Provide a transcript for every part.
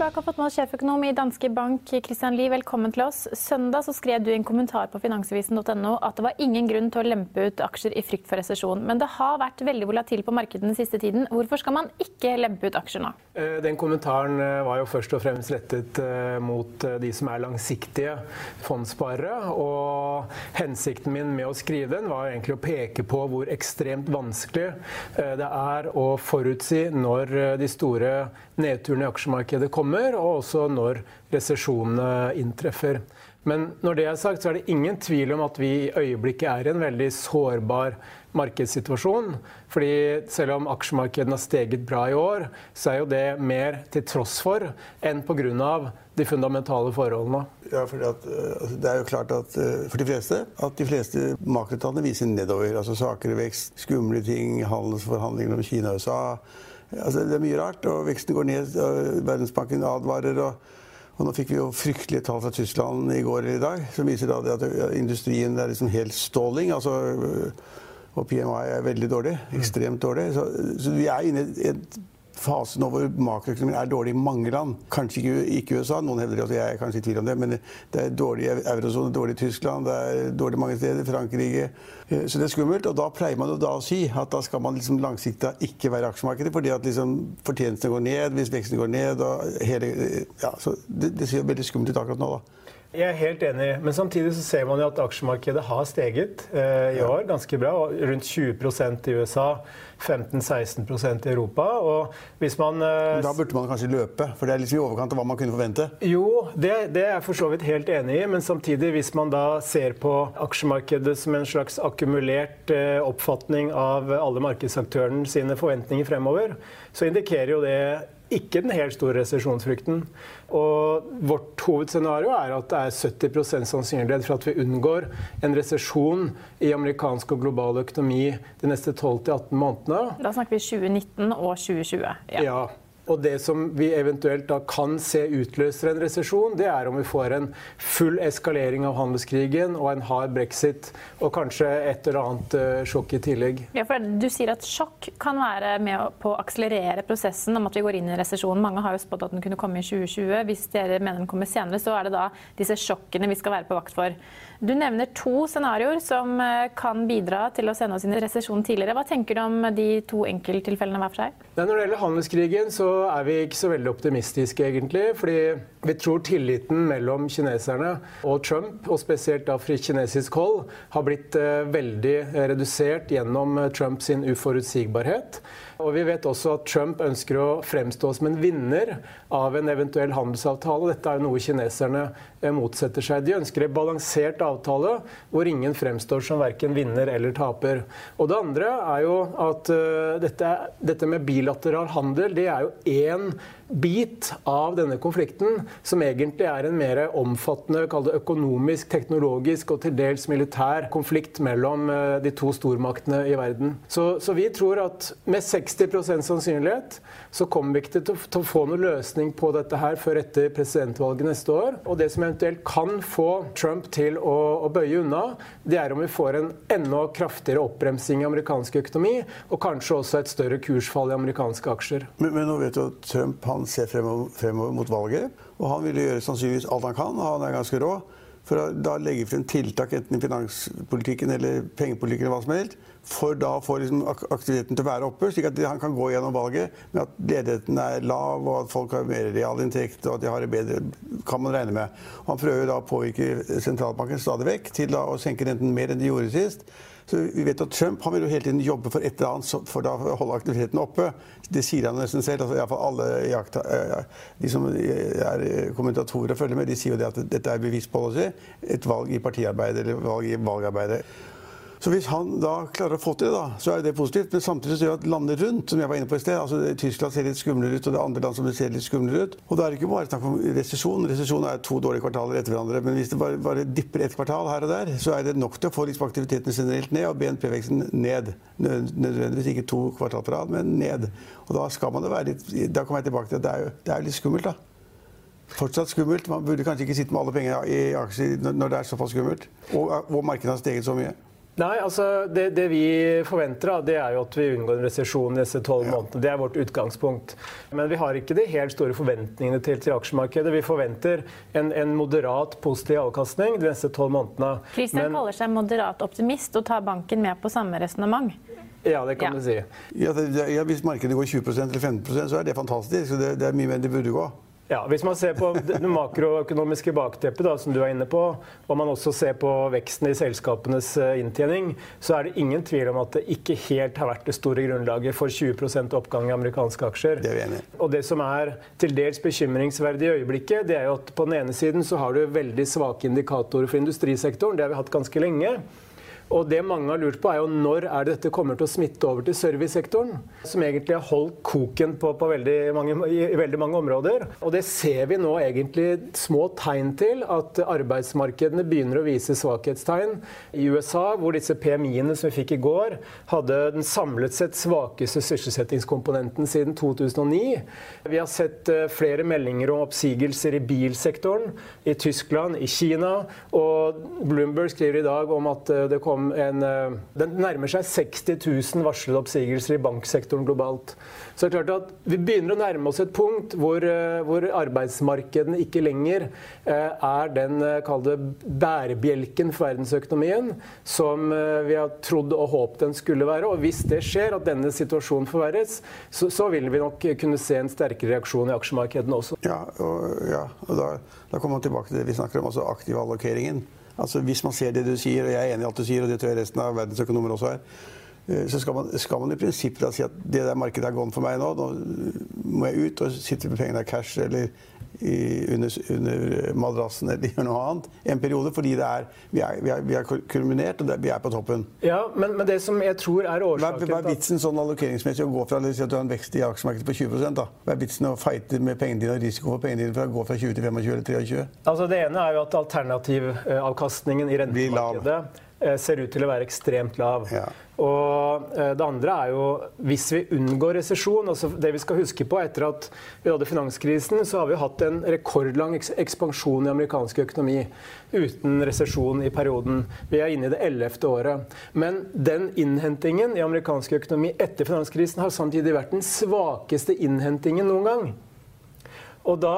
Tilbake og fått med oss sjeføkonom i Danske Bank, Christian Lie. Velkommen til oss. Søndag skrev du i en kommentar på finansavisen.no at det var ingen grunn til å lempe ut aksjer i frykt for resesjon. Men det har vært veldig volatil på markedet den siste tiden. Hvorfor skal man ikke lempe ut aksjer nå? Eh, Den kommentaren eh, var jo først og fremst rettet eh, mot de som er langsiktige fondssparere. Og hensikten min med å skrive den var egentlig å peke på hvor ekstremt vanskelig det er å forutsi når de store nedturene i aksjemarkedet kommer, og også når resesjonene inntreffer. Men når det er sagt, så er det ingen tvil om at vi i øyeblikket er i en veldig sårbar markedssituasjon. Fordi selv om aksjemarkedene har steget bra i år, så er jo det mer til tross for enn pga. de fundamentale forholdene. Ja, fordi at, eh, altså, Det er jo klart at eh, for de fleste at de fleste makrotallene viser nedover. altså Svakere vekst, skumle ting, handelsforhandlinger om Kina og USA. Altså, det er mye rart, og veksten går ned. og Verdensbanken advarer. og og nå fikk vi jo fryktelige tall fra Tyskland i går eller i dag, som viser da det at industrien er liksom helt stalling. Altså, og PMI er veldig dårlig. Ekstremt dårlig. Så, så vi er inne i en fase nå hvor makroøkonomien er dårlig i mange land. Kanskje ikke, ikke USA, noen hevder at jeg er kanskje i tvil om det, men det er dårlig i eurosone, dårlig i Tyskland, det er dårlig mange steder, Frankrike. Eh, Så det er skummelt. Og da pleier man da å si at da skal man liksom langsiktig ikke være aksjemarkedet, fordi at liksom fortjenestene går ned hvis veksten går ned. og hele, ja, så det, det ser veldig skummelt ut akkurat nå, da. Jeg er helt enig, men samtidig så ser man jo at aksjemarkedet har steget eh, i år ganske bra. Rundt 20% i USA, 15-16% i Europa. Og hvis man eh, Da burde man kanskje løpe, for det er litt i overkant av hva man kunne forvente. Jo, det, det er jeg for så vidt helt enig i. Men samtidig, hvis man da ser på aksjemarkedet som en slags akkumulert eh, oppfatning av alle markedsaktørene sine forventninger fremover, så indikerer jo det ikke den helt store resesjonsfrykten. Og vårt hovedscenario er at det er 70% sannsynlighet for at vi unngår en resesjon i amerikansk og global økonomi de neste 12-18 månedene. Da snakker vi 2019 og 2020. Ja. Ja. Og det som vi eventuelt da kan se utløser en resesjon, det er om vi får en full eskalering av handelskrigen og en hard brexit, og kanskje et eller annet eh, sjokk i tillegg. Ja, for Du sier at sjokk kan være med på å akselerere prosessen om at vi går inn i en resesjon. Mange har jo spådd at den kunne komme i 2020. Hvis dere mener den kommer senere, så er det da disse sjokkene vi skal være på vakt for. Du nevner to scenarioer som eh, kan bidra til å sende oss inn i resesjon tidligere. Hva tenker du om de to enkelttilfellene hver for seg? Når det gjelder handelskrigen, så er vi ikke så veldig optimistiske, egentlig. Fordi vi tror tilliten mellom kineserne og Trump, og spesielt da fra kinesisk hold, har blitt eh, veldig redusert gjennom eh, Trumps uforutsigbarhet. Og vi vet også at Trump ønsker å fremstå som en vinner av en eventuell handelsavtale. Dette er jo noe kineserne eh, motsetter seg. De ønsker en balansert avtale hvor ingen fremstår som verken vinner eller taper. Og det andre er jo at eh, dette, dette med bilateral handel, det er jo én bit av denne konflikten som egentlig er en mer omfattende økonomisk, teknologisk og til dels militær konflikt mellom eh, de to stormaktene i verden. Så, så vi tror at med 60% sannsynlighet så kommer vi ikke til, til å få noen løsning på dette her før etter presidentvalget neste år. Og det som eventuelt kan få Trump til å, å bøye unna, det er om vi får en enda kraftigere oppbremsing i amerikansk økonomi, og kanskje også et større kursfall i amerikanske aksjer. Men, men nå vet du at Trump han ser fremover, fremover mot valget, og han vil gjøre sannsynligvis alt han kan. og Han er ganske rå for å da legge frem tiltak enten i finanspolitikken eller pengepolitikken eller hva som helst, for da å få liksom aktiviteten til å være oppe, slik at han kan gå gjennom valget med at ledigheten er lav, og at folk har mer realinntekt, og at de har det bedre, kan man regne med. Og han prøver da å påvirke sentralbanken stadig vekk til da å senke renten mer enn de gjorde sist. Så vi vet at Trump han vil jo hele tiden jobbe for et eller annet for å holde aktiviteten oppe. Det sier han nesten selv. altså Iallfall alle jakta, de som er kommentatorer og følger med, de sier jo det at dette er bevisst policy. Et valg i partiarbeidet eller valg i valgarbeidet. Så hvis han da klarer å få til det, da, så er det positivt. Men samtidig så gjør at landet rundt, som jeg var inne på i sted, altså Tyskland ser litt skumlere ut, og det er andre land som ser litt skumlere ut. Og da er det ikke bare snakk om resesjon. Resesjon er to dårlige kvartaler etter hverandre. Men hvis det bare, bare dipper et kvartal her og der, så er det nok til å få liksom aktiviteten generelt ned og BNP-veksten ned. Nødvendigvis ikke to kvartal på rad, men ned. Og da skal man det være litt Da kommer jeg tilbake til at det er jo det er litt skummelt, da fortsatt skummelt. Man burde kanskje ikke sitte med alle pengene i aksjer når det er såpass skummelt. Og, og markedet har steget så mye. Nei, altså det, det, vi forventer, da, det er jo at vi unngår en resesjon disse tolv ja. månedene. Det er vårt utgangspunkt. Men vi har ikke de helt store forventningene til, til aksjemarkedet. Vi forventer en, en, moderat positiv avkastning de neste tolv månedene. Christian kaller seg moderat optimist og tar banken med på samme resonnement. Ja, det kan ja. du si. Ja, det, ja, hvis markedet går 20% eller 15% så er det fantastisk. Det, det er mye mer enn det burde gå. Ja, Hvis man ser på det makroøkonomiske bakteppet, da, som du er inne på, og man også ser på veksten i selskapenes eh, inntjening, så er det ingen tvil om at det ikke helt har vært det store grunnlaget for 20% oppgang i amerikanske aksjer. Det er vi enige. Og det som er til dels bekymringsverdig i øyeblikket, det er jo at på den ene siden så har du veldig svake indikatorer for industrisektoren. Det har vi hatt ganske lenge. Og det mange har lurt på, er jo når er det dette kommer til å smitte over til servicesektoren, som egentlig har holdt koken på, på veldig mange, i veldig mange områder. Og det ser vi nå egentlig små tegn til, at arbeidsmarkedene begynner å vise svakhetstegn. I USA, hvor disse PMI-ene som vi fikk i går, hadde den samlet sett svakeste sysselsettingskomponenten siden 2009. Vi har sett eh, flere meldinger om oppsigelser i bilsektoren i Tyskland, i Kina, og Bloomberg skriver i dag om at eh, det kommer om en Den nærmer seg 60 000 varslede oppsigelser i banksektoren globalt. Så det er klart at Vi begynner å nærme oss et punkt hvor, eh, hvor arbeidsmarkedene ikke lenger eh, er den det, bærebjelken for verdensøkonomien som vi har trodd og håpet den skulle være. Og Hvis det skjer, at denne situasjonen forverres, så, så vil vi nok kunne se en sterkere reaksjon i aksjemarkedene også. Ja, og, ja, og da, da kommer man tilbake til det vi snakker om, altså aktivallokeringen. Altså Hvis man ser det du sier, og jeg er enig i alt du sier, og det tror jeg resten av verdensøkonomer også er, så skal man, skal man i prinsippet si at det der markedet er gone for meg nå. Nå må jeg ut og sitte med pengene i cash eller i, under, under, madrassen eller noe annet en periode. Fordi er, vi, er, vi, er, vi, er, kulminert, og vi er på toppen. Ja, men, men, det som jeg tror er årsaken Hva, er vitsen sånn allokeringsmessig å gå fra si at du har en vekst i aksjemarkedet på 20 da? Hva er vitsen å fighte med pengene dine og risiko for pengene dine for å gå fra 20 til 25 eller 23? Altså Det ene er jo at alternativavkastningen i rentemarkedet Eh, ser ut til å være ekstremt lav. Ja. Og eh, det andre er jo hvis vi unngår resesjon altså Det vi skal huske på etter at vi hadde finanskrisen, så har vi hatt en rekordlang ekspansjon i amerikansk økonomi uten resesjon i perioden. Vi er inne i det ellevte året. Men den innhentingen i amerikansk økonomi etter finanskrisen har samtidig vært den svakeste innhentingen noen gang. Og da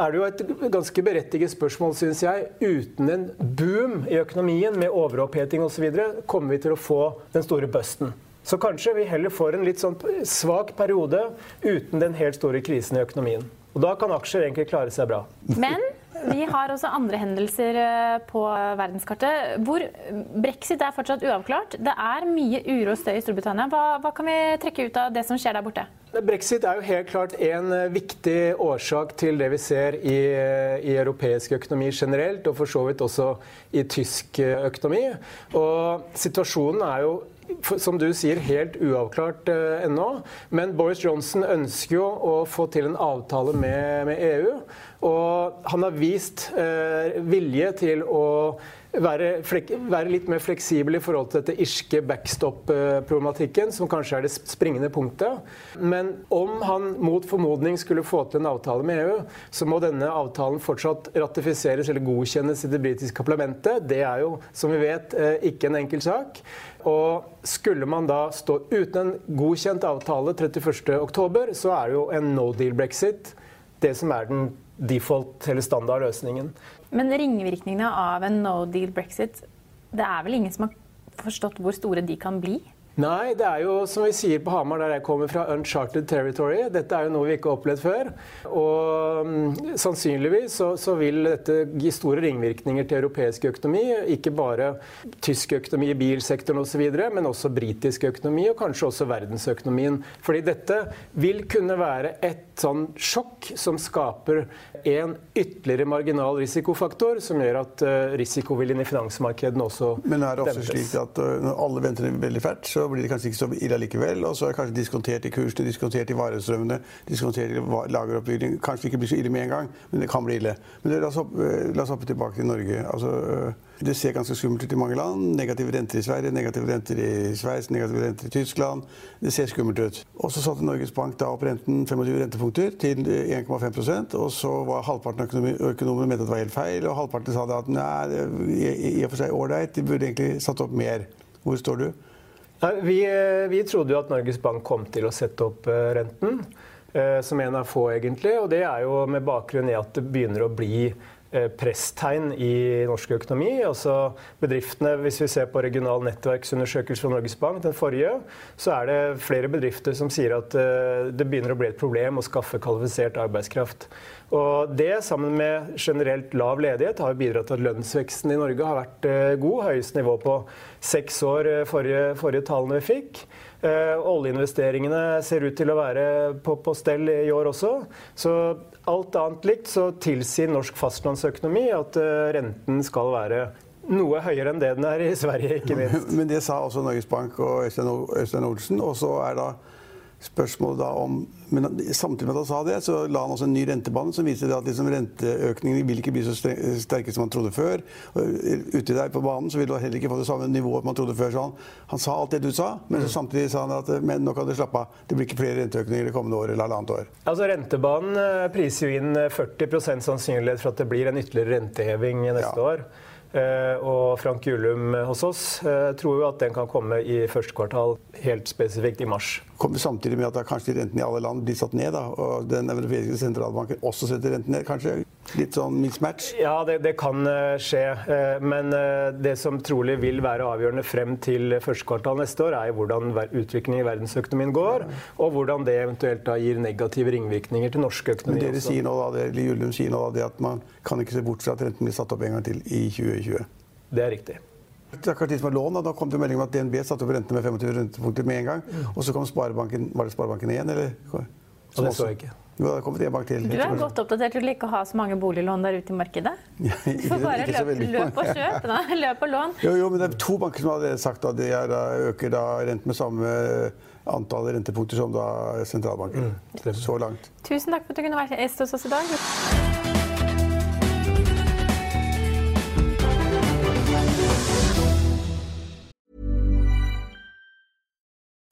er det jo et ganske berettiget spørsmål, syns jeg. Uten en boom i økonomien med overoppheting osv. kommer vi til å få den store busten. Så kanskje vi heller får en litt sånn svak periode uten den helt store krisen i økonomien. Og da kan aksjer egentlig klare seg bra. Men vi har også andre hendelser eh, på verdenskartet hvor brexit er fortsatt uavklart. Det er mye uro og støy i Storbritannia. Hva, hva kan vi trekke ut av det som skjer der borte? Brexit er jo helt klart en eh, viktig årsak til det vi ser i, eh, i, europeisk økonomi generelt, og for så vidt også i tysk eh, økonomi. Og situasjonen er jo som du sier, helt uavklart eh, ennå. Men Boris Johnson ønsker jo å få til en avtale med, med EU. Og han har vist eh, vilje til å være, være, litt mer fleksibel i forhold til dette irske backstop-problematikken, som kanskje er det springende punktet. Men om han mot formodning skulle få til en avtale med EU, så må denne avtalen fortsatt ratifiseres eller godkjennes i det britiske parlamentet. Det er jo, som vi vet, eh, ikke en enkel sak. Og skulle man da stå uten en godkjent avtale 31.10, så er det jo en no deal brexit det som er den default eller standardløsningen. Men ringvirkningene av en no deal brexit, det er vel ingen som har forstått hvor store de kan bli? Nei, det er jo som vi sier på Hamar, der jeg kommer fra, uncharted territory. Dette er jo noe vi ikke har opplevd før. Og um, sannsynligvis så, så, vil dette gi store ringvirkninger til europeisk økonomi. Ikke bare tysk økonomi bilsektoren osv., men også britisk økonomi, og kanskje også verdensøkonomien. Fordi dette vil kunne være et sånn sjokk som skaper en ytterligere marginal risikofaktor, som gjør at uh, risikoviljen i finansmarkedene også dempes. Men er det også slik at uh, når alle venter veldig fælt, så blir det kanskje ikke så ille likevel. Og så er det kanskje diskontert i kursene, diskontert i varestrømmene, diskontert i lageroppbygging. Kanskje det ikke blir så ille med en gang, men det kan bli ille. Men det, la, oss hoppe, eh, la oss hoppe tilbake til Norge. Altså, det ser ganske skummelt ut i mange land. Negative renter i Sverige, negative renter i Sveits, negative renter i Tyskland. Det ser skummelt ut. Og så satte Norges Bank da opp renten 25 rentepunkter til 1,5% og så var halvparten av økonomene mente at det var helt feil, og halvparten sa at nei, i og for seg ålreit, de burde egentlig satt opp mer. Hvor står du? Vi, eh, vi, trodde jo at Norges Bank kom til å sette opp eh, renten, eh, som en av få, egentlig. Og det er jo med bakgrunn i at det begynner å bli presstegn i norsk økonomi. Altså bedriftene, Hvis vi ser på regional nettverksundersøkelse fra Norges Bank, den forrige, så er det flere bedrifter som sier at det begynner å bli et problem å skaffe kvalifisert arbeidskraft. Og Det, sammen med generelt lav ledighet, har bidratt til at lønnsveksten i Norge har vært eh, god. Høyest nivå på seks år, eh, forrige, forrige tallene vi fikk. Uh, oljeinvesteringene ser ut til å være på, på, stell i år også. Så alt annet likt så tilsier norsk fastlandsøkonomi at uh, renten skal være noe høyere enn det den er i Sverige, ikke minst. Men det sa også Norges Bank og Øystein Olsen. Og så er da spørsmålet da om men Samtidig med at han sa det, så la han også en ny rentebane som viser at liksom renteøkningene vil ikke bli så sterke som man trodde før. Ute der på banen så vil du heller ikke få det samme nivået man trodde før. Så han, han sa alt det du sa, men mm. samtidig sa han at men nå kan du slappe av. Det blir ikke flere renteøkninger det kommende år eller halvannet år. Altså Rentebanen eh, priser jo inn 40 eh, sannsynlighet for at det blir en ytterligere renteheving neste ja. år. Eh, og Frank Julum hos oss eh, tror jo at den kan komme i første kvartal, helt spesifikt i mars. Kommer samtidig med at kanskje rentene i alle land blir satt ned, da, og den europeiske sentralbanken også setter renten ned, kanskje? Litt sånn mismatch? Ja, det, det kan eh, skje. Men det som trolig vil være avgjørende frem til første kvartal neste år, er hvordan utviklingen i verdensøkonomien går, og hvordan det eventuelt da gir negative ringvirkninger til norsk økonomi. Men dere sier nå da, det, Julum sier nå da, det at man kan ikke se bort fra at renten blir satt opp en gang til i 2020? 2020. Det er riktig. Akkurat de som har lån, da, kom det melding om at DNB satte opp rentene med 25 rentepunkter med en gang. Mm. Og så kom Sparebanken Var det Sparebanken igjen, eller? Som det så jeg ikke. Jo, det kommet en bank til. Du er godt oppdatert til liker å ha så mange boliglån der ute i markedet. Ja, ikke, du får bare løp, løp, og kjøp. Da. Løp og lån. Jo, jo, men det er to banker som har sagt at de er, øker da renten med samme antall rentepunkter som da sentralbanken. Mm, så langt. Tusen takk for at du kunne være gjest hos oss i dag.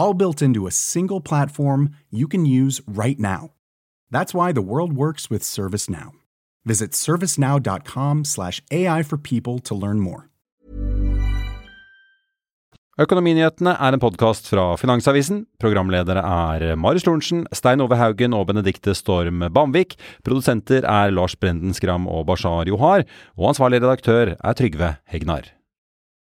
all built into a single platform you can use right now. That's why the world works with ServiceNow. Visit servicenow.com/ai for people to learn more. Økonominyhetene er en podkast fra Finansavisen. Programledere er Marius Lorentzen, Stein Ove Haugen og Benedikte Storm Bamvik. Produsenter er Lars Brenden Skram og Bashar Johar. Og ansvarlig redaktør er Trygve Hegnar.